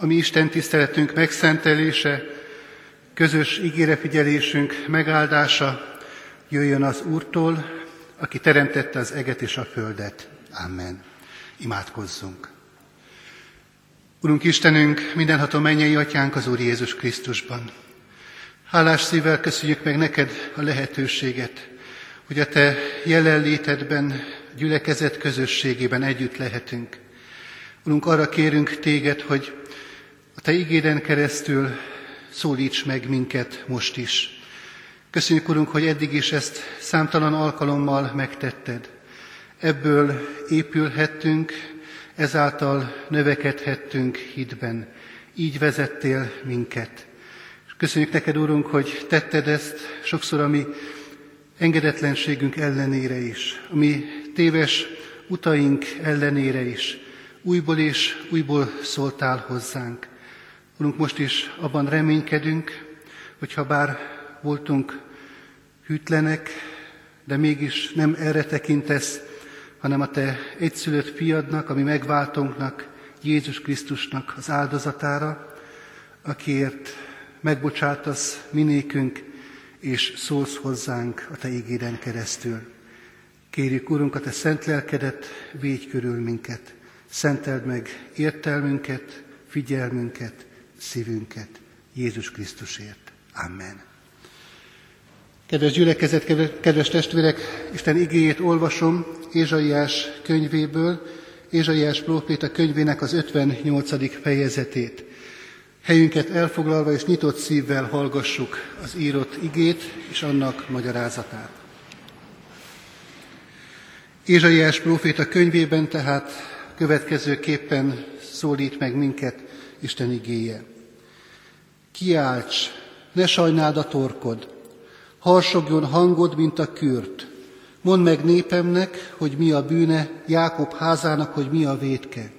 a mi Isten tiszteletünk megszentelése, közös ígérefigyelésünk megáldása jöjjön az Úrtól, aki teremtette az eget és a földet. Amen. Imádkozzunk. Urunk Istenünk, mindenható mennyei atyánk az Úr Jézus Krisztusban. Hálás szívvel köszönjük meg neked a lehetőséget, hogy a te jelenlétedben, gyülekezet közösségében együtt lehetünk. Urunk, arra kérünk téged, hogy a te igéden keresztül szólíts meg minket most is. Köszönjük, Urunk, hogy eddig is ezt számtalan alkalommal megtetted. Ebből épülhettünk, ezáltal növekedhettünk hitben. Így vezettél minket. Köszönjük neked, Úrunk, hogy tetted ezt sokszor a mi engedetlenségünk ellenére is, a mi téves utaink ellenére is. Újból és újból szóltál hozzánk. Urunk, most is abban reménykedünk, hogyha bár voltunk hűtlenek, de mégis nem erre tekintesz, hanem a Te egyszülött fiadnak, ami megváltónknak, Jézus Krisztusnak az áldozatára, akiért megbocsátasz minékünk, és szólsz hozzánk a Te ígéden keresztül. Kérjük, Urunk, a Te szent lelkedet, védj körül minket, szenteld meg értelmünket, figyelmünket, szívünket Jézus Krisztusért. Amen. Kedves gyülekezet, kedves testvérek, Isten igéjét olvasom Ézsaiás könyvéből, Ézsaiás próféta könyvének az 58. fejezetét. Helyünket elfoglalva és nyitott szívvel hallgassuk az írott igét és annak magyarázatát. Ézsaiás próféta könyvében tehát következőképpen szólít meg minket Isten igéje. Kiálts, ne sajnáld a torkod, harsogjon hangod, mint a kürt. Mondd meg népemnek, hogy mi a bűne, Jákob házának, hogy mi a védke.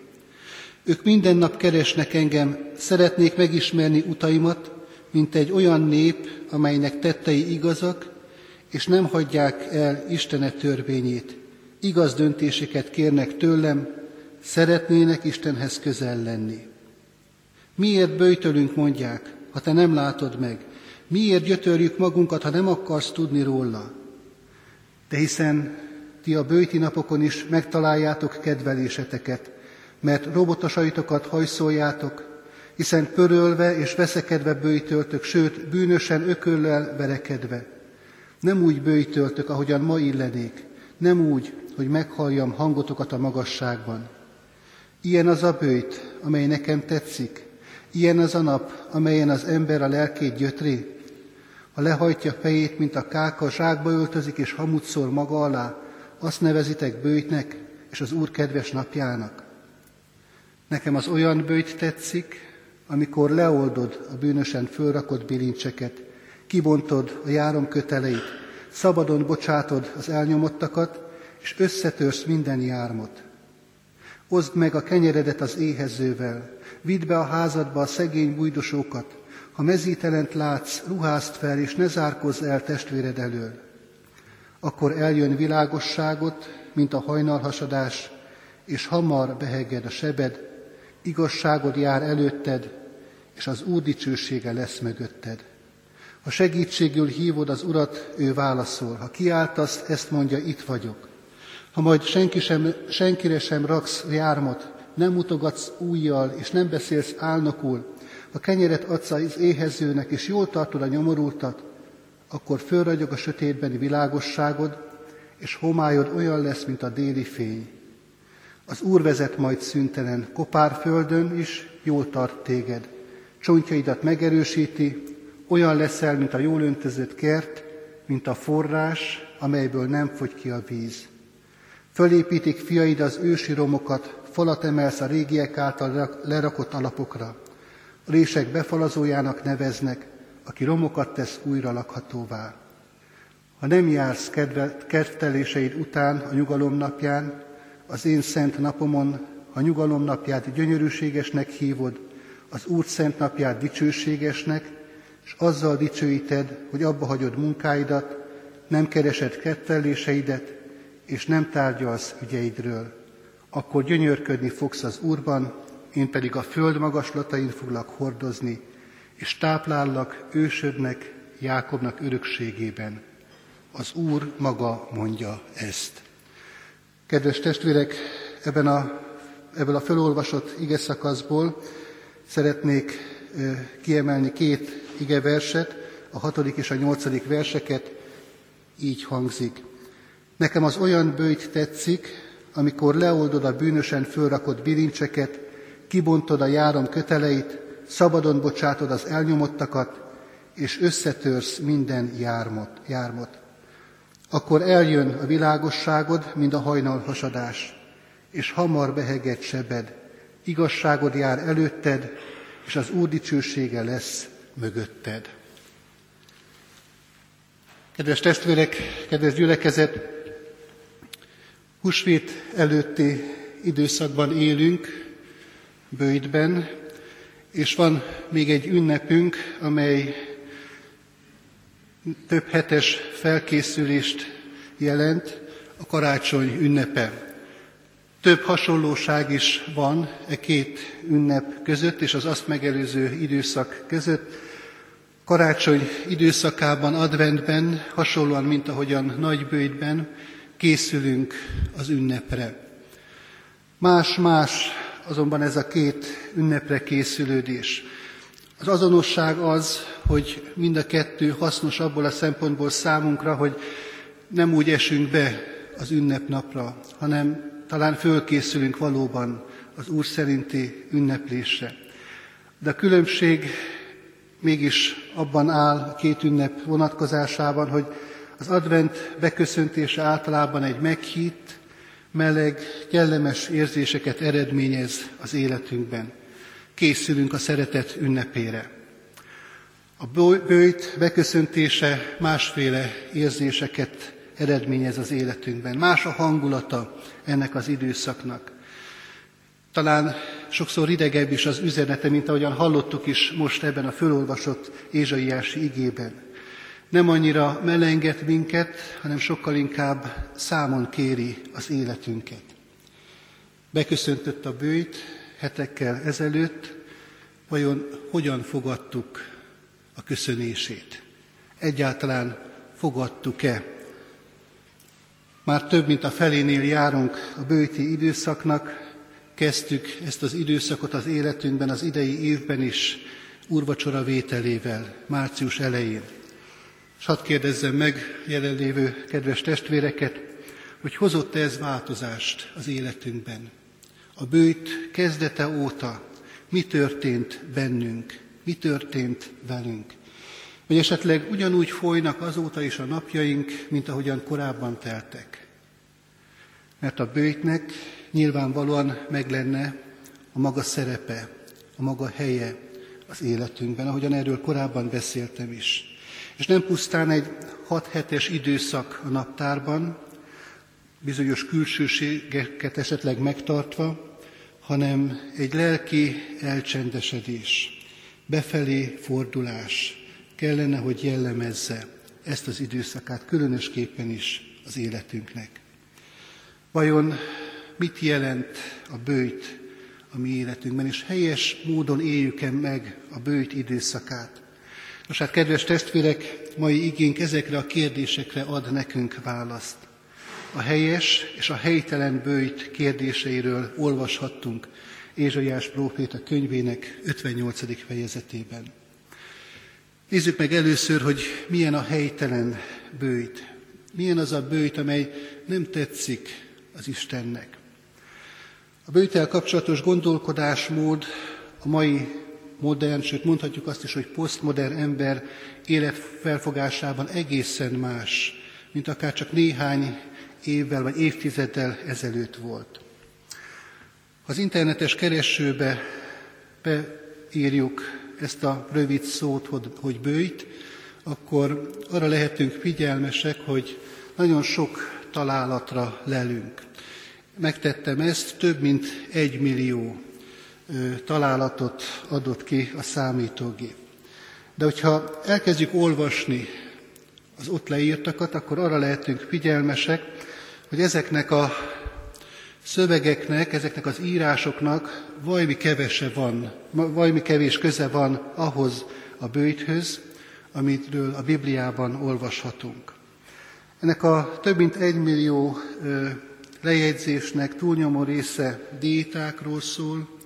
Ők minden nap keresnek engem, szeretnék megismerni utaimat, mint egy olyan nép, amelynek tettei igazak, és nem hagyják el Istene törvényét. Igaz döntéseket kérnek tőlem, szeretnének Istenhez közel lenni. Miért bőjtölünk, mondják, ha te nem látod meg? Miért gyötörjük magunkat, ha nem akarsz tudni róla? De hiszen ti a bőti napokon is megtaláljátok kedveléseteket, mert robotosaitokat hajszoljátok, hiszen pörölve és veszekedve bőjtöltök, sőt, bűnösen ököllel verekedve. Nem úgy bőjtöltök, ahogyan ma illenék, nem úgy, hogy meghalljam hangotokat a magasságban. Ilyen az a bőjt, amely nekem tetszik, Ilyen az a nap, amelyen az ember a lelkét gyötri, ha lehajtja fejét, mint a káka, zsákba öltözik és hamut szól maga alá, azt nevezitek bőjtnek és az Úr kedves napjának. Nekem az olyan bőjt tetszik, amikor leoldod a bűnösen fölrakott bilincseket, kibontod a járom köteleit, szabadon bocsátod az elnyomottakat, és összetörsz minden jármot. Oszd meg a kenyeredet az éhezővel, vidd be a házadba a szegény bújdosókat, ha mezítelent látsz, ruházt fel, és ne zárkozz el testvéred elől. Akkor eljön világosságot, mint a hajnalhasadás, és hamar beheged a sebed, igazságod jár előtted, és az Úr dicsősége lesz mögötted. Ha segítségül hívod az Urat, ő válaszol. Ha kiáltasz, ezt mondja, itt vagyok. Ha majd senki sem, senkire sem raksz jármot, nem mutogatsz újjal, és nem beszélsz álnokul, ha kenyeret adsz az éhezőnek, és jól tartod a nyomorultat, akkor fölragyog a sötétbeni világosságod, és homályod olyan lesz, mint a déli fény. Az Úr vezet majd szüntelen, kopár földön is jól tart téged. Csontjaidat megerősíti, olyan leszel, mint a jól öntözött kert, mint a forrás, amelyből nem fogy ki a víz. Fölépítik fiaid az ősi romokat, falat emelsz a régiek által lerakott alapokra. A rések befalazójának neveznek, aki romokat tesz újra lakhatóvá. Ha nem jársz kerteléseid után a nyugalom napján, az én szent napomon, ha nyugalom napját gyönyörűségesnek hívod, az Úr szent napját dicsőségesnek, és azzal dicsőíted, hogy abba hagyod munkáidat, nem keresed ketteléseidet, és nem tárgyalsz ügyeidről. Akkor gyönyörködni fogsz az Úrban, én pedig a föld magaslatain foglak hordozni, és táplállak ősödnek, Jákobnak örökségében. Az Úr maga mondja ezt. Kedves testvérek, ebben a, ebből a felolvasott ige szakaszból szeretnék kiemelni két ige verset, a hatodik és a nyolcadik verseket, így hangzik. Nekem az olyan bőjt tetszik, amikor leoldod a bűnösen fölrakott bilincseket, kibontod a járom köteleit, szabadon bocsátod az elnyomottakat, és összetörsz minden jármot. jármot. Akkor eljön a világosságod, mint a hajnal hasadás, és hamar beheget sebed, igazságod jár előtted, és az Úr dicsősége lesz mögötted. Kedves testvérek, kedves gyülekezet, húsvét előtti időszakban élünk, bőjtben, és van még egy ünnepünk, amely több hetes felkészülést jelent, a karácsony ünnepe. Több hasonlóság is van e két ünnep között és az azt megelőző időszak között. Karácsony időszakában, adventben, hasonlóan, mint ahogyan nagybőjtben készülünk az ünnepre. Más-más azonban ez a két ünnepre készülődés. Az azonosság az, hogy mind a kettő hasznos abból a szempontból számunkra, hogy nem úgy esünk be az ünnepnapra, hanem talán fölkészülünk valóban az Úr szerinti ünneplésre. De a különbség mégis abban áll a két ünnep vonatkozásában, hogy az advent beköszöntése általában egy meghitt, meleg, kellemes érzéseket eredményez az életünkben. Készülünk a szeretet ünnepére. A bőjt beköszöntése másféle érzéseket eredményez az életünkben. Más a hangulata ennek az időszaknak. Talán sokszor idegebb is az üzenete, mint ahogyan hallottuk is most ebben a fölolvasott Ézsaiási igében. Nem annyira melenget minket, hanem sokkal inkább számon kéri az életünket. Beköszöntött a bőjt hetekkel ezelőtt, vajon hogyan fogadtuk a köszönését? Egyáltalán fogadtuk-e már több mint a felénél járunk a bőti időszaknak, kezdtük ezt az időszakot az életünkben, az idei évben is úrvacsora vételével, március elején. És hadd kérdezzem meg jelenlévő kedves testvéreket, hogy hozott ez változást az életünkben. A bőjt kezdete óta mi történt bennünk, mi történt velünk. Vagy esetleg ugyanúgy folynak azóta is a napjaink, mint ahogyan korábban teltek. Mert a bőjtnek nyilvánvalóan meg lenne a maga szerepe, a maga helye az életünkben, ahogyan erről korábban beszéltem is. És nem pusztán egy hat hetes időszak a naptárban, bizonyos külsőségeket esetleg megtartva, hanem egy lelki elcsendesedés, befelé fordulás, kellene, hogy jellemezze ezt az időszakát, különösképpen is az életünknek. Vajon mit jelent a bőjt a mi életünkben, és helyes módon éljük-e meg a bőjt időszakát? Nos hát, kedves testvérek, mai igénk ezekre a kérdésekre ad nekünk választ. A helyes és a helytelen bőjt kérdéseiről olvashattunk Ézsaiás próféta könyvének 58. fejezetében. Nézzük meg először, hogy milyen a helytelen bőjt. Milyen az a bőjt, amely nem tetszik az Istennek. A bőjtel kapcsolatos gondolkodásmód a mai modern, sőt mondhatjuk azt is, hogy posztmodern ember életfelfogásában egészen más, mint akár csak néhány évvel vagy évtizeddel ezelőtt volt. Az internetes keresőbe beírjuk ezt a rövid szót, hogy bőjt, akkor arra lehetünk figyelmesek, hogy nagyon sok találatra lelünk. Megtettem ezt, több mint egy millió találatot adott ki a számítógép. De hogyha elkezdjük olvasni az ott leírtakat, akkor arra lehetünk figyelmesek, hogy ezeknek a szövegeknek, ezeknek az írásoknak valami kevese van, valami kevés köze van ahhoz a bőjthöz, amitről a Bibliában olvashatunk. Ennek a több mint egy millió lejegyzésnek túlnyomó része diétákról szól,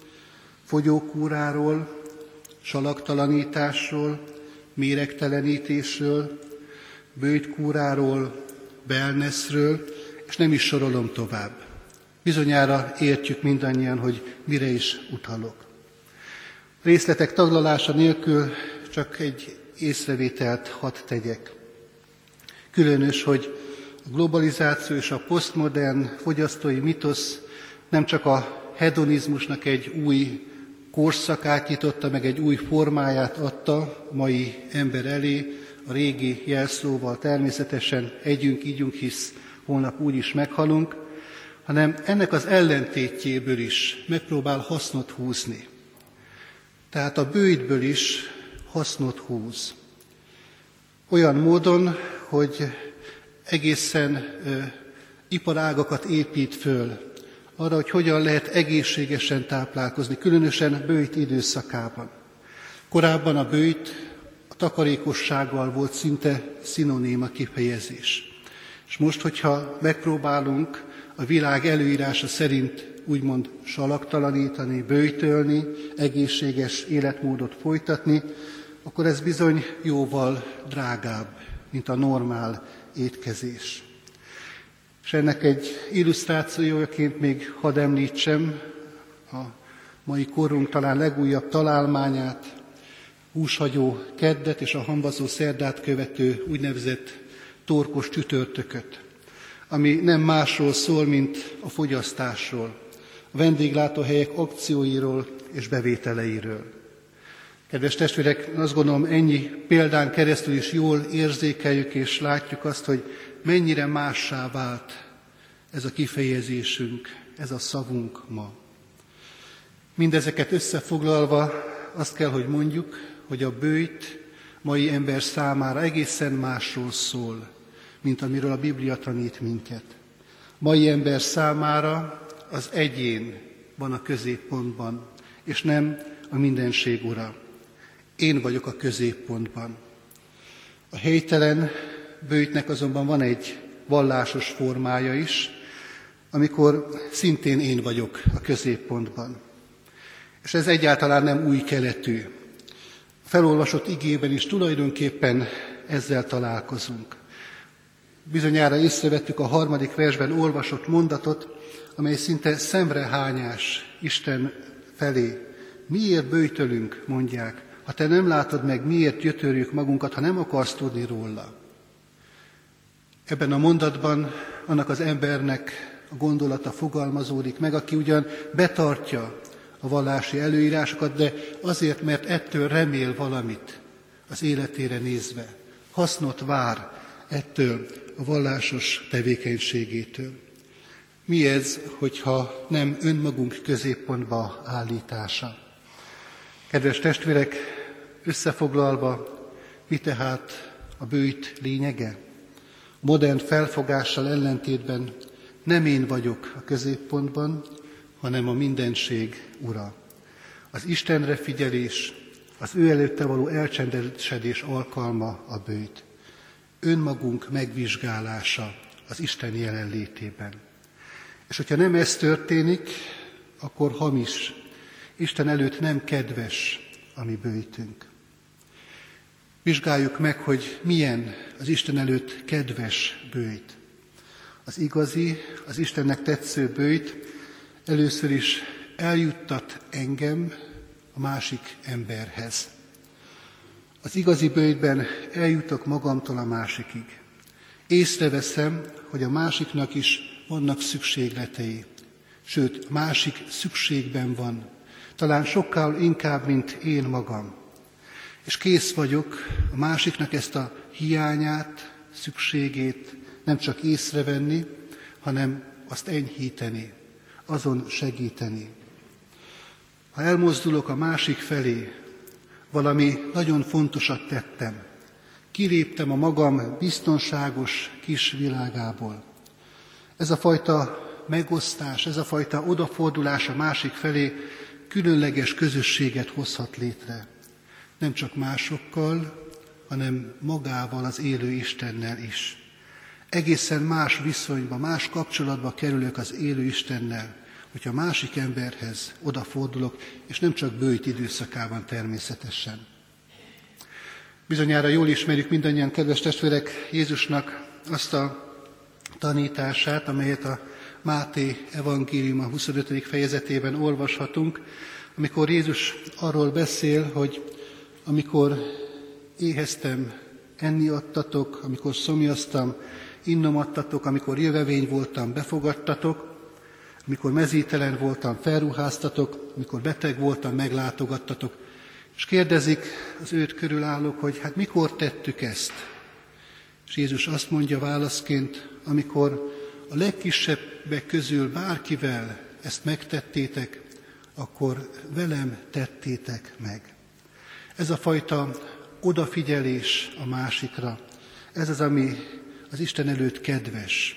fogyókúráról, salaktalanításról, méregtelenítésről, bőjtkúráról, wellnessről, és nem is sorolom tovább. Bizonyára értjük mindannyian, hogy mire is utalok. Részletek taglalása nélkül csak egy észrevételt hadd tegyek. Különös, hogy a globalizáció és a posztmodern fogyasztói mitosz nem csak a hedonizmusnak egy új korszakát nyitotta, meg egy új formáját adta mai ember elé, a régi jelszóval természetesen együnk, ígyunk, hisz holnap úgy is meghalunk, hanem ennek az ellentétjéből is megpróbál hasznot húzni. Tehát a bőjtből is hasznot húz. Olyan módon, hogy egészen ö, iparágakat épít föl, arra, hogy hogyan lehet egészségesen táplálkozni, különösen bőjt időszakában. Korábban a bőjt a takarékossággal volt szinte szinonéma kifejezés. És most, hogyha megpróbálunk a világ előírása szerint úgymond salaktalanítani, bőjtölni, egészséges életmódot folytatni, akkor ez bizony jóval drágább, mint a normál étkezés. És ennek egy illusztrációjaként még hadd említsem a mai korunk talán legújabb találmányát, húshagyó keddet és a hambazó szerdát követő úgynevezett torkos csütörtököt, ami nem másról szól, mint a fogyasztásról, a vendéglátóhelyek akcióiról és bevételeiről. Kedves testvérek, azt gondolom ennyi példán keresztül is jól érzékeljük és látjuk azt, hogy mennyire mássá vált ez a kifejezésünk, ez a szavunk ma. Mindezeket összefoglalva azt kell, hogy mondjuk, hogy a bőjt mai ember számára egészen másról szól, mint amiről a Biblia tanít minket. Mai ember számára az egyén van a középpontban, és nem a mindenség ura. Én vagyok a középpontban. A helytelen bőjtnek azonban van egy vallásos formája is, amikor szintén én vagyok a középpontban. És ez egyáltalán nem új keletű. A felolvasott igében is tulajdonképpen ezzel találkozunk. Bizonyára észrevettük a harmadik versben olvasott mondatot, amely szinte szemrehányás Isten felé. Miért bőjtölünk, mondják, ha te nem látod meg, miért gyötörjük magunkat, ha nem akarsz tudni róla. Ebben a mondatban annak az embernek a gondolata fogalmazódik meg, aki ugyan betartja a vallási előírásokat, de azért, mert ettől remél valamit az életére nézve. Hasznot vár ettől a vallásos tevékenységétől. Mi ez, hogyha nem önmagunk középpontba állítása? Kedves testvérek, összefoglalva, mi tehát a bőjt lényege? Modern felfogással ellentétben nem én vagyok a középpontban, hanem a mindenség ura. Az Istenre figyelés, az ő előtte való elcsendesedés alkalma a bőjt. Önmagunk megvizsgálása az Isten jelenlétében. És hogyha nem ez történik, akkor hamis, Isten előtt nem kedves a mi bőjtünk. Vizsgáljuk meg, hogy milyen az Isten előtt kedves bőjt. Az igazi, az Istennek tetsző bőjt először is eljuttat engem a másik emberhez. Az igazi bőjtben eljutok magamtól a másikig. Észreveszem, hogy a másiknak is vannak szükségletei, sőt, másik szükségben van, talán sokkal inkább, mint én magam. És kész vagyok a másiknak ezt a hiányát, szükségét nem csak észrevenni, hanem azt enyhíteni, azon segíteni. Ha elmozdulok a másik felé, valami nagyon fontosat tettem. Kiléptem a magam biztonságos kis világából. Ez a fajta megosztás, ez a fajta odafordulás a másik felé különleges közösséget hozhat létre. Nem csak másokkal, hanem magával, az élő Istennel is. Egészen más viszonyba, más kapcsolatba kerülök az élő Istennel, hogyha másik emberhez odafordulok, és nem csak bőjt időszakában természetesen. Bizonyára jól ismerjük mindannyian, kedves testvérek, Jézusnak azt a tanítását, amelyet a Máté evangélium a 25. fejezetében olvashatunk, amikor Jézus arról beszél, hogy amikor éheztem, enni adtatok, amikor szomjaztam, innom adtatok, amikor jövevény voltam, befogadtatok, amikor mezítelen voltam, felruháztatok, amikor beteg voltam, meglátogattatok. És kérdezik az őt körülállók, hogy hát mikor tettük ezt? És Jézus azt mondja válaszként, amikor a legkisebbek közül bárkivel ezt megtettétek, akkor velem tettétek meg. Ez a fajta odafigyelés a másikra, ez az, ami az Isten előtt kedves.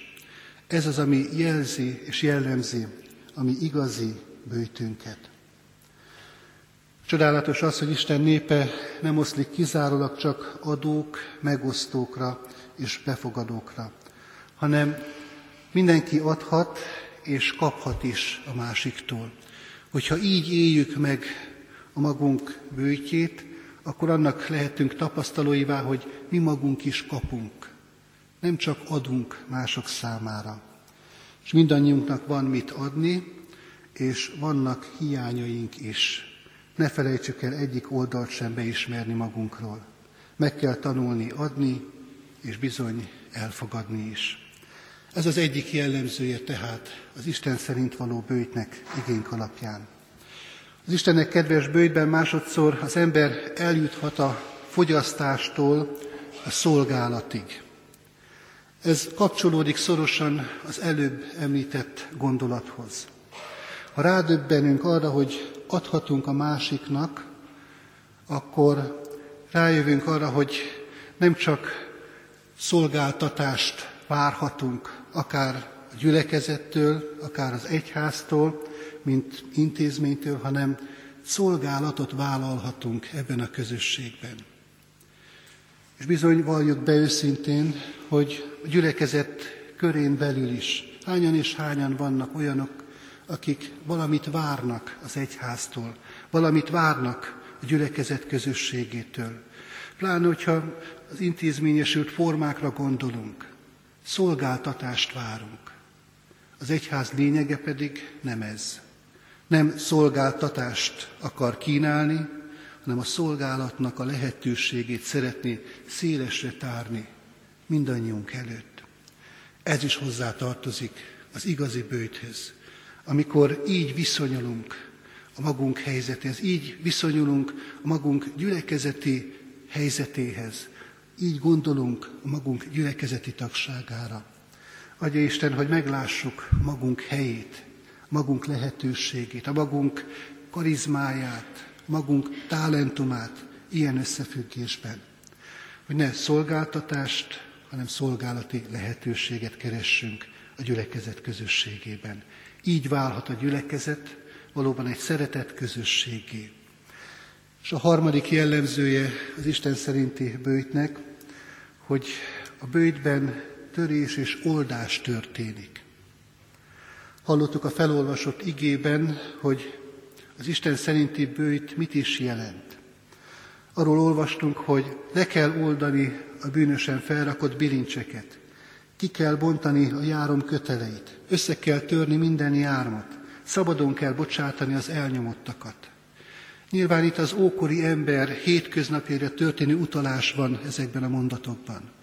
Ez az, ami jelzi és jellemzi a mi igazi bőjtünket. Csodálatos az, hogy Isten népe nem oszlik kizárólag csak adók, megosztókra és befogadókra, hanem mindenki adhat és kaphat is a másiktól. Hogyha így éljük meg a magunk bőjtjét, akkor annak lehetünk tapasztalóivá, hogy mi magunk is kapunk. Nem csak adunk mások számára. És mindannyiunknak van mit adni, és vannak hiányaink is. Ne felejtsük el egyik oldalt sem beismerni magunkról. Meg kell tanulni adni, és bizony elfogadni is. Ez az egyik jellemzője tehát az Isten szerint való bőjtnek igénk alapján. Az Istennek kedves bőjtben másodszor az ember eljuthat a fogyasztástól a szolgálatig. Ez kapcsolódik szorosan az előbb említett gondolathoz. Ha rádöbbenünk arra, hogy adhatunk a másiknak, akkor rájövünk arra, hogy nem csak szolgáltatást várhatunk, akár a gyülekezettől, akár az egyháztól, mint intézménytől, hanem szolgálatot vállalhatunk ebben a közösségben. És bizony valljuk be őszintén, hogy a gyülekezet körén belül is hányan és hányan vannak olyanok, akik valamit várnak az egyháztól, valamit várnak a gyülekezet közösségétől. Pláne, hogyha az intézményesült formákra gondolunk, szolgáltatást várunk. Az egyház lényege pedig nem ez. Nem szolgáltatást akar kínálni, hanem a szolgálatnak a lehetőségét szeretné szélesre tárni mindannyiunk előtt. Ez is hozzá tartozik az igazi bőjthöz. Amikor így viszonyulunk a magunk helyzetéhez, így viszonyulunk a magunk gyülekezeti helyzetéhez, így gondolunk a magunk gyülekezeti tagságára. Adja Isten, hogy meglássuk magunk helyét, magunk lehetőségét, a magunk karizmáját, magunk talentumát ilyen összefüggésben. Hogy ne szolgáltatást, hanem szolgálati lehetőséget keressünk a gyülekezet közösségében. Így válhat a gyülekezet valóban egy szeretett közösségé. És a harmadik jellemzője az Isten szerinti bőjtnek, hogy a bőjtben törés és oldás történik. Hallottuk a felolvasott igében, hogy az Isten szerinti bőjt mit is jelent. Arról olvastunk, hogy le kell oldani a bűnösen felrakott bilincseket, ki kell bontani a járom köteleit, össze kell törni minden jármat, szabadon kell bocsátani az elnyomottakat. Nyilván itt az ókori ember hétköznapjára történő utalás van ezekben a mondatokban.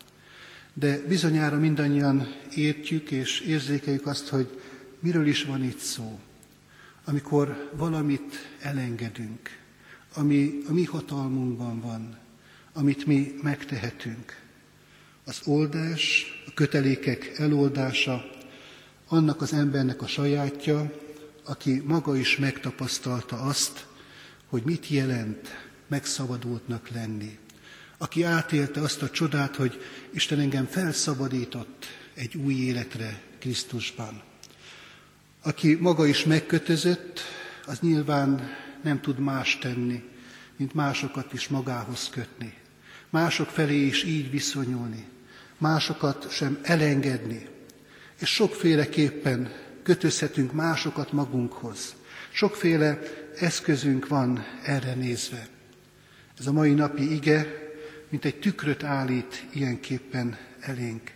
De bizonyára mindannyian értjük és érzékeljük azt, hogy miről is van itt szó. Amikor valamit elengedünk, ami a mi hatalmunkban van, amit mi megtehetünk. Az oldás, a kötelékek eloldása annak az embernek a sajátja, aki maga is megtapasztalta azt, hogy mit jelent megszabadultnak lenni. Aki átélte azt a csodát, hogy Isten engem felszabadított egy új életre Krisztusban. Aki maga is megkötözött, az nyilván nem tud más tenni, mint másokat is magához kötni. Mások felé is így viszonyulni, másokat sem elengedni. És sokféleképpen kötözhetünk másokat magunkhoz. Sokféle eszközünk van erre nézve. Ez a mai napi ige, mint egy tükröt állít ilyenképpen elénk.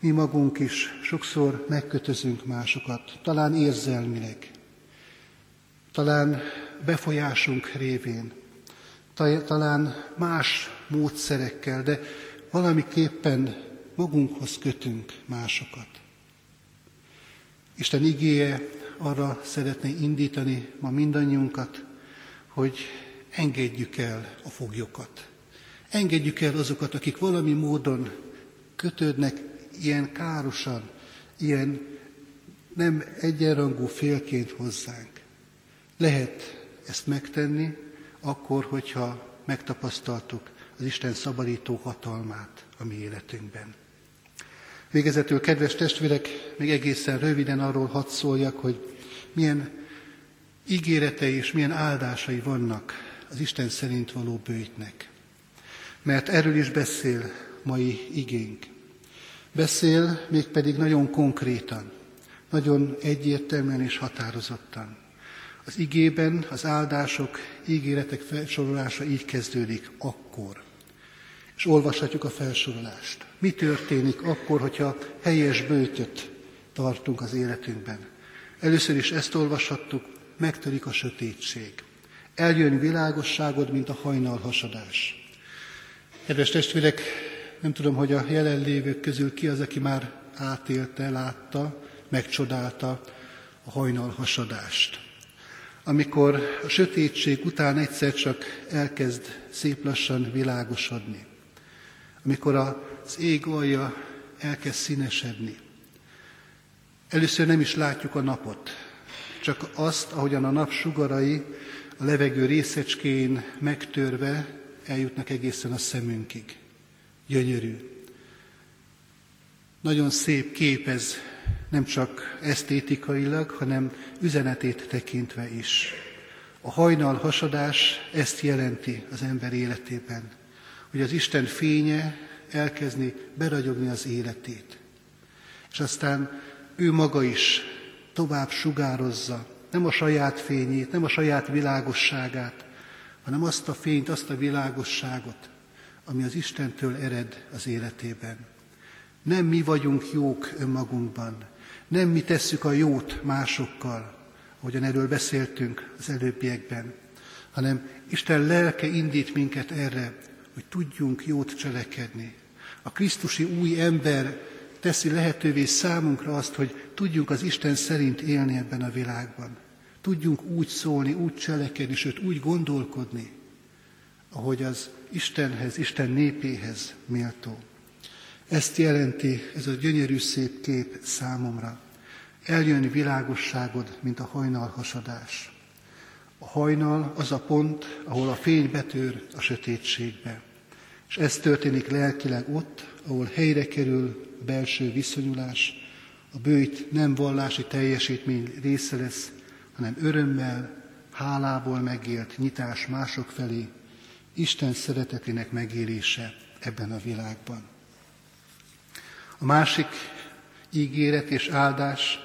Mi magunk is sokszor megkötözünk másokat, talán érzelmileg, talán befolyásunk révén, talán más módszerekkel, de valamiképpen magunkhoz kötünk másokat. Isten igéje arra szeretné indítani ma mindannyiunkat, hogy engedjük el a foglyokat. Engedjük el azokat, akik valami módon kötődnek ilyen károsan, ilyen nem egyenrangú félként hozzánk. Lehet ezt megtenni akkor, hogyha megtapasztaltuk az Isten szabadító hatalmát a mi életünkben. Végezetül, kedves testvérek, még egészen röviden arról hadd szóljak, hogy milyen ígéretei és milyen áldásai vannak az Isten szerint való bőjtnek. Mert erről is beszél mai igénk. Beszél mégpedig nagyon konkrétan, nagyon egyértelműen és határozottan. Az igében az áldások, ígéretek felsorolása így kezdődik, akkor. És olvashatjuk a felsorolást. Mi történik akkor, hogyha helyes bőtöt tartunk az életünkben? Először is ezt olvashattuk, megtörik a sötétség. Eljön világosságod, mint a hajnal hasadás. Kedves testvérek, nem tudom, hogy a jelenlévők közül ki az, aki már átélte, látta, megcsodálta a hajnal hasadást. Amikor a sötétség után egyszer csak elkezd szép lassan világosodni. Amikor az ég alja elkezd színesedni. Először nem is látjuk a napot, csak azt, ahogyan a nap sugarai a levegő részecskén megtörve eljutnak egészen a szemünkig. Gyönyörű. Nagyon szép kép ez, nem csak esztétikailag, hanem üzenetét tekintve is. A hajnal hasadás ezt jelenti az ember életében, hogy az Isten fénye elkezdi beragyogni az életét. És aztán ő maga is tovább sugározza, nem a saját fényét, nem a saját világosságát, hanem azt a fényt, azt a világosságot, ami az Istentől ered az életében. Nem mi vagyunk jók önmagunkban, nem mi tesszük a jót másokkal, ahogyan erről beszéltünk az előbbiekben, hanem Isten lelke indít minket erre, hogy tudjunk jót cselekedni. A Krisztusi új ember teszi lehetővé számunkra azt, hogy tudjunk az Isten szerint élni ebben a világban. Tudjunk úgy szólni, úgy cselekedni, sőt úgy gondolkodni, ahogy az Istenhez, Isten népéhez méltó. Ezt jelenti ez a gyönyörű szép kép számomra. Eljön világosságod, mint a hajnal hasadás. A hajnal az a pont, ahol a fény betör a sötétségbe. És ez történik lelkileg ott, ahol helyre kerül a belső viszonyulás, a bőjt nem vallási teljesítmény része lesz, hanem örömmel, hálából megélt nyitás mások felé, Isten szeretetének megélése ebben a világban. A másik ígéret és áldás,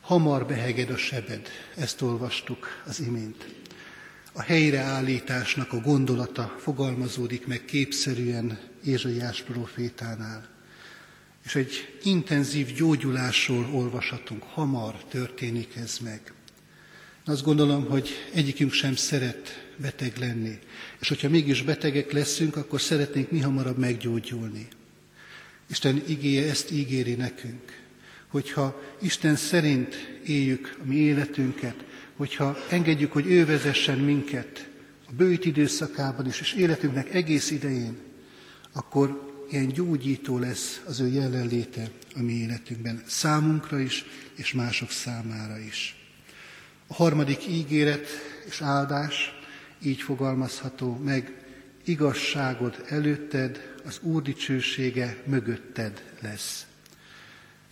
hamar beheged a sebed, ezt olvastuk az imént. A helyreállításnak a gondolata fogalmazódik meg képszerűen Ézsaiás profétánál. És egy intenzív gyógyulásról olvashatunk, hamar történik ez meg. Azt gondolom, hogy egyikünk sem szeret beteg lenni. És hogyha mégis betegek leszünk, akkor szeretnénk mi hamarabb meggyógyulni. Isten igéje ezt ígéri nekünk, hogyha Isten szerint éljük a mi életünket, hogyha engedjük, hogy ő vezessen minket a bőjt időszakában is, és életünknek egész idején, akkor ilyen gyógyító lesz az ő jelenléte a mi életünkben, számunkra is, és mások számára is. A harmadik ígéret és áldás így fogalmazható meg, igazságod előtted, az Úr dicsősége mögötted lesz.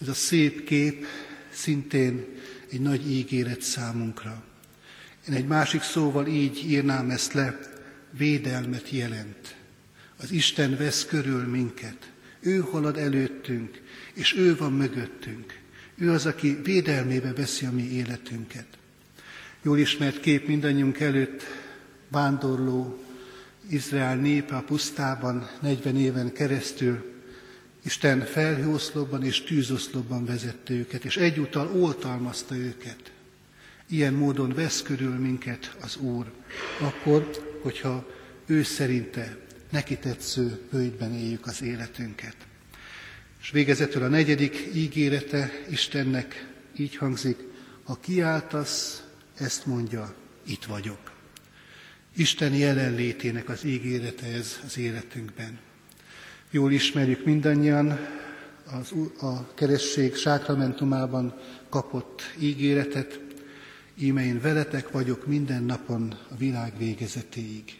Ez a szép kép szintén egy nagy ígéret számunkra. Én egy másik szóval így írnám ezt le, védelmet jelent. Az Isten vesz körül minket. Ő halad előttünk, és ő van mögöttünk. Ő az, aki védelmébe veszi a mi életünket. Jól ismert kép mindannyiunk előtt vándorló Izrael népe a pusztában 40 éven keresztül. Isten felhőoszlopban és tűzoszlopban vezette őket, és egyúttal oltalmazta őket. Ilyen módon vesz körül minket az Úr, akkor, hogyha ő szerinte neki tetsző bőjtben éljük az életünket. És végezetül a negyedik ígérete Istennek így hangzik, ha kiáltasz, ezt mondja, itt vagyok. Isten jelenlétének az ígérete ez az életünkben. Jól ismerjük mindannyian az, a keresség sákramentumában kapott ígéretet, íme én veletek vagyok minden napon a világ végezetéig.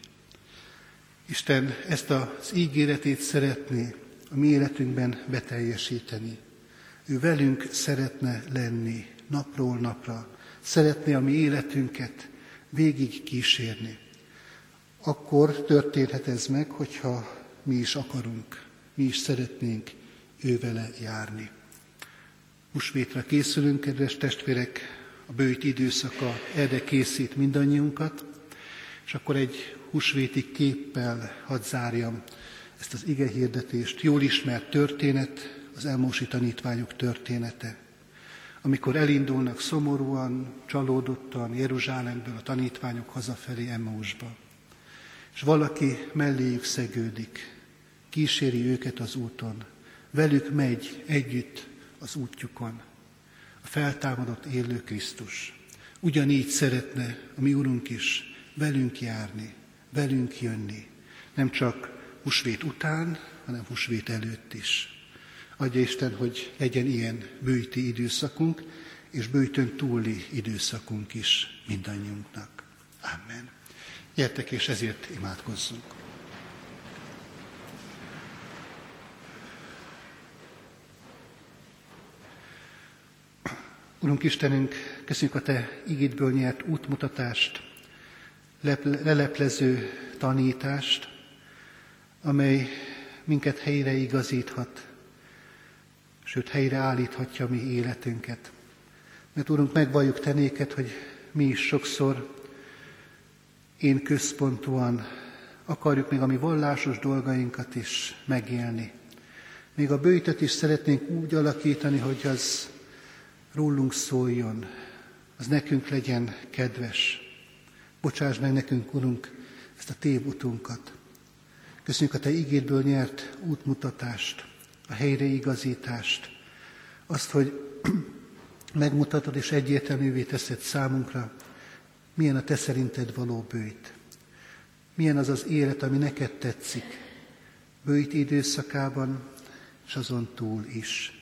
Isten ezt az ígéretét szeretné a mi életünkben beteljesíteni. Ő velünk szeretne lenni napról napra, szeretné a mi életünket végig kísérni. Akkor történhet ez meg, hogyha mi is akarunk, mi is szeretnénk ővele járni. Húsvétra készülünk, kedves testvérek, a bőjt időszaka erre készít mindannyiunkat, és akkor egy húsvéti képpel hadd zárjam ezt az ige hirdetést. Jól ismert történet, az elmósi tanítványok története. Amikor elindulnak szomorúan, csalódottan Jeruzsálemből a tanítványok hazafelé Emmausba. És valaki melléjük szegődik, kíséri őket az úton, velük megy együtt az útjukon. A feltámadott élő Krisztus. Ugyanígy szeretne a mi Urunk is velünk járni, velünk jönni, nem csak husvét után, hanem husvét előtt is. Adja Isten, hogy legyen ilyen bőti időszakunk, és bőtön túli időszakunk is mindannyiunknak. Amen. Gyertek, és ezért imádkozzunk. Urunk Istenünk, köszönjük a Te igédből nyert útmutatást, leleplező tanítást, amely minket helyre igazíthat, sőt helyre állíthatja mi életünket. Mert Úrunk, megvalljuk tenéket, hogy mi is sokszor én központúan akarjuk még a mi vallásos dolgainkat is megélni. Még a bőjtöt is szeretnénk úgy alakítani, hogy az rólunk szóljon, az nekünk legyen kedves. Bocsáss meg nekünk, Urunk, ezt a tévutunkat. Köszönjük a Te ígédből nyert útmutatást, a helyreigazítást, azt, hogy megmutatod és egyértelművé teszed számunkra, milyen a Te szerinted való bőjt. Milyen az az élet, ami neked tetszik, bőjt időszakában, és azon túl is.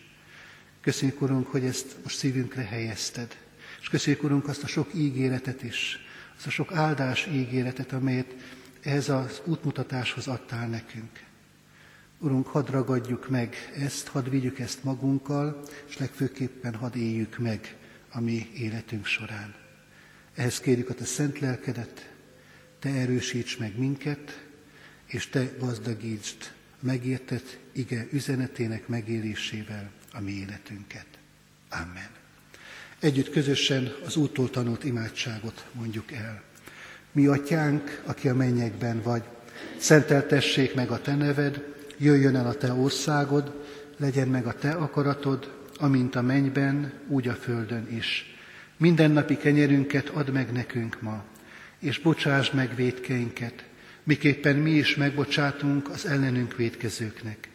Köszönjük, Urunk, hogy ezt most szívünkre helyezted. És köszönjük, Urunk, azt a sok ígéretet is, azt a sok áldás ígéretet, amelyet ehhez az útmutatáshoz adtál nekünk. Urunk, hadd ragadjuk meg ezt, hadd vigyük ezt magunkkal, és legfőképpen hadd éljük meg a mi életünk során. Ehhez kérjük a Te szent lelkedet, Te erősíts meg minket, és Te gazdagítsd a megértett ige üzenetének megélésével a mi életünket. Amen. Együtt közösen az úttól tanult imádságot mondjuk el. Mi atyánk, aki a mennyekben vagy, szenteltessék meg a te neved, jöjjön el a te országod, legyen meg a te akaratod, amint a mennyben, úgy a földön is. Mindennapi kenyerünket add meg nekünk ma, és bocsásd meg védkeinket, miképpen mi is megbocsátunk az ellenünk védkezőknek.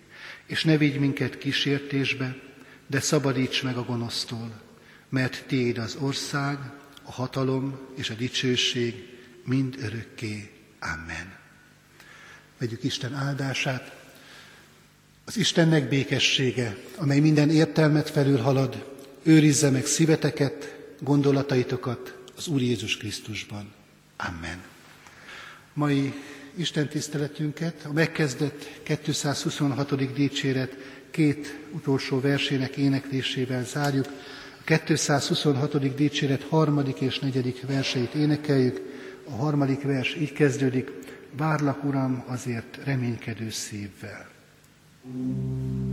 És ne vigy minket kísértésbe, de szabadíts meg a gonosztól, mert Tiéd az ország, a hatalom és a dicsőség mind örökké. Amen. Vegyük Isten áldását. Az Istennek békessége, amely minden értelmet felülhalad, őrizze meg szíveteket, gondolataitokat az Úr Jézus Krisztusban. Amen. Mai Isten tiszteletünket a megkezdett 226. dicséret két utolsó versének éneklésével zárjuk. A 226. dicséret harmadik és negyedik verseit énekeljük. A harmadik vers így kezdődik, várlak Uram azért reménykedő szívvel. Thank you.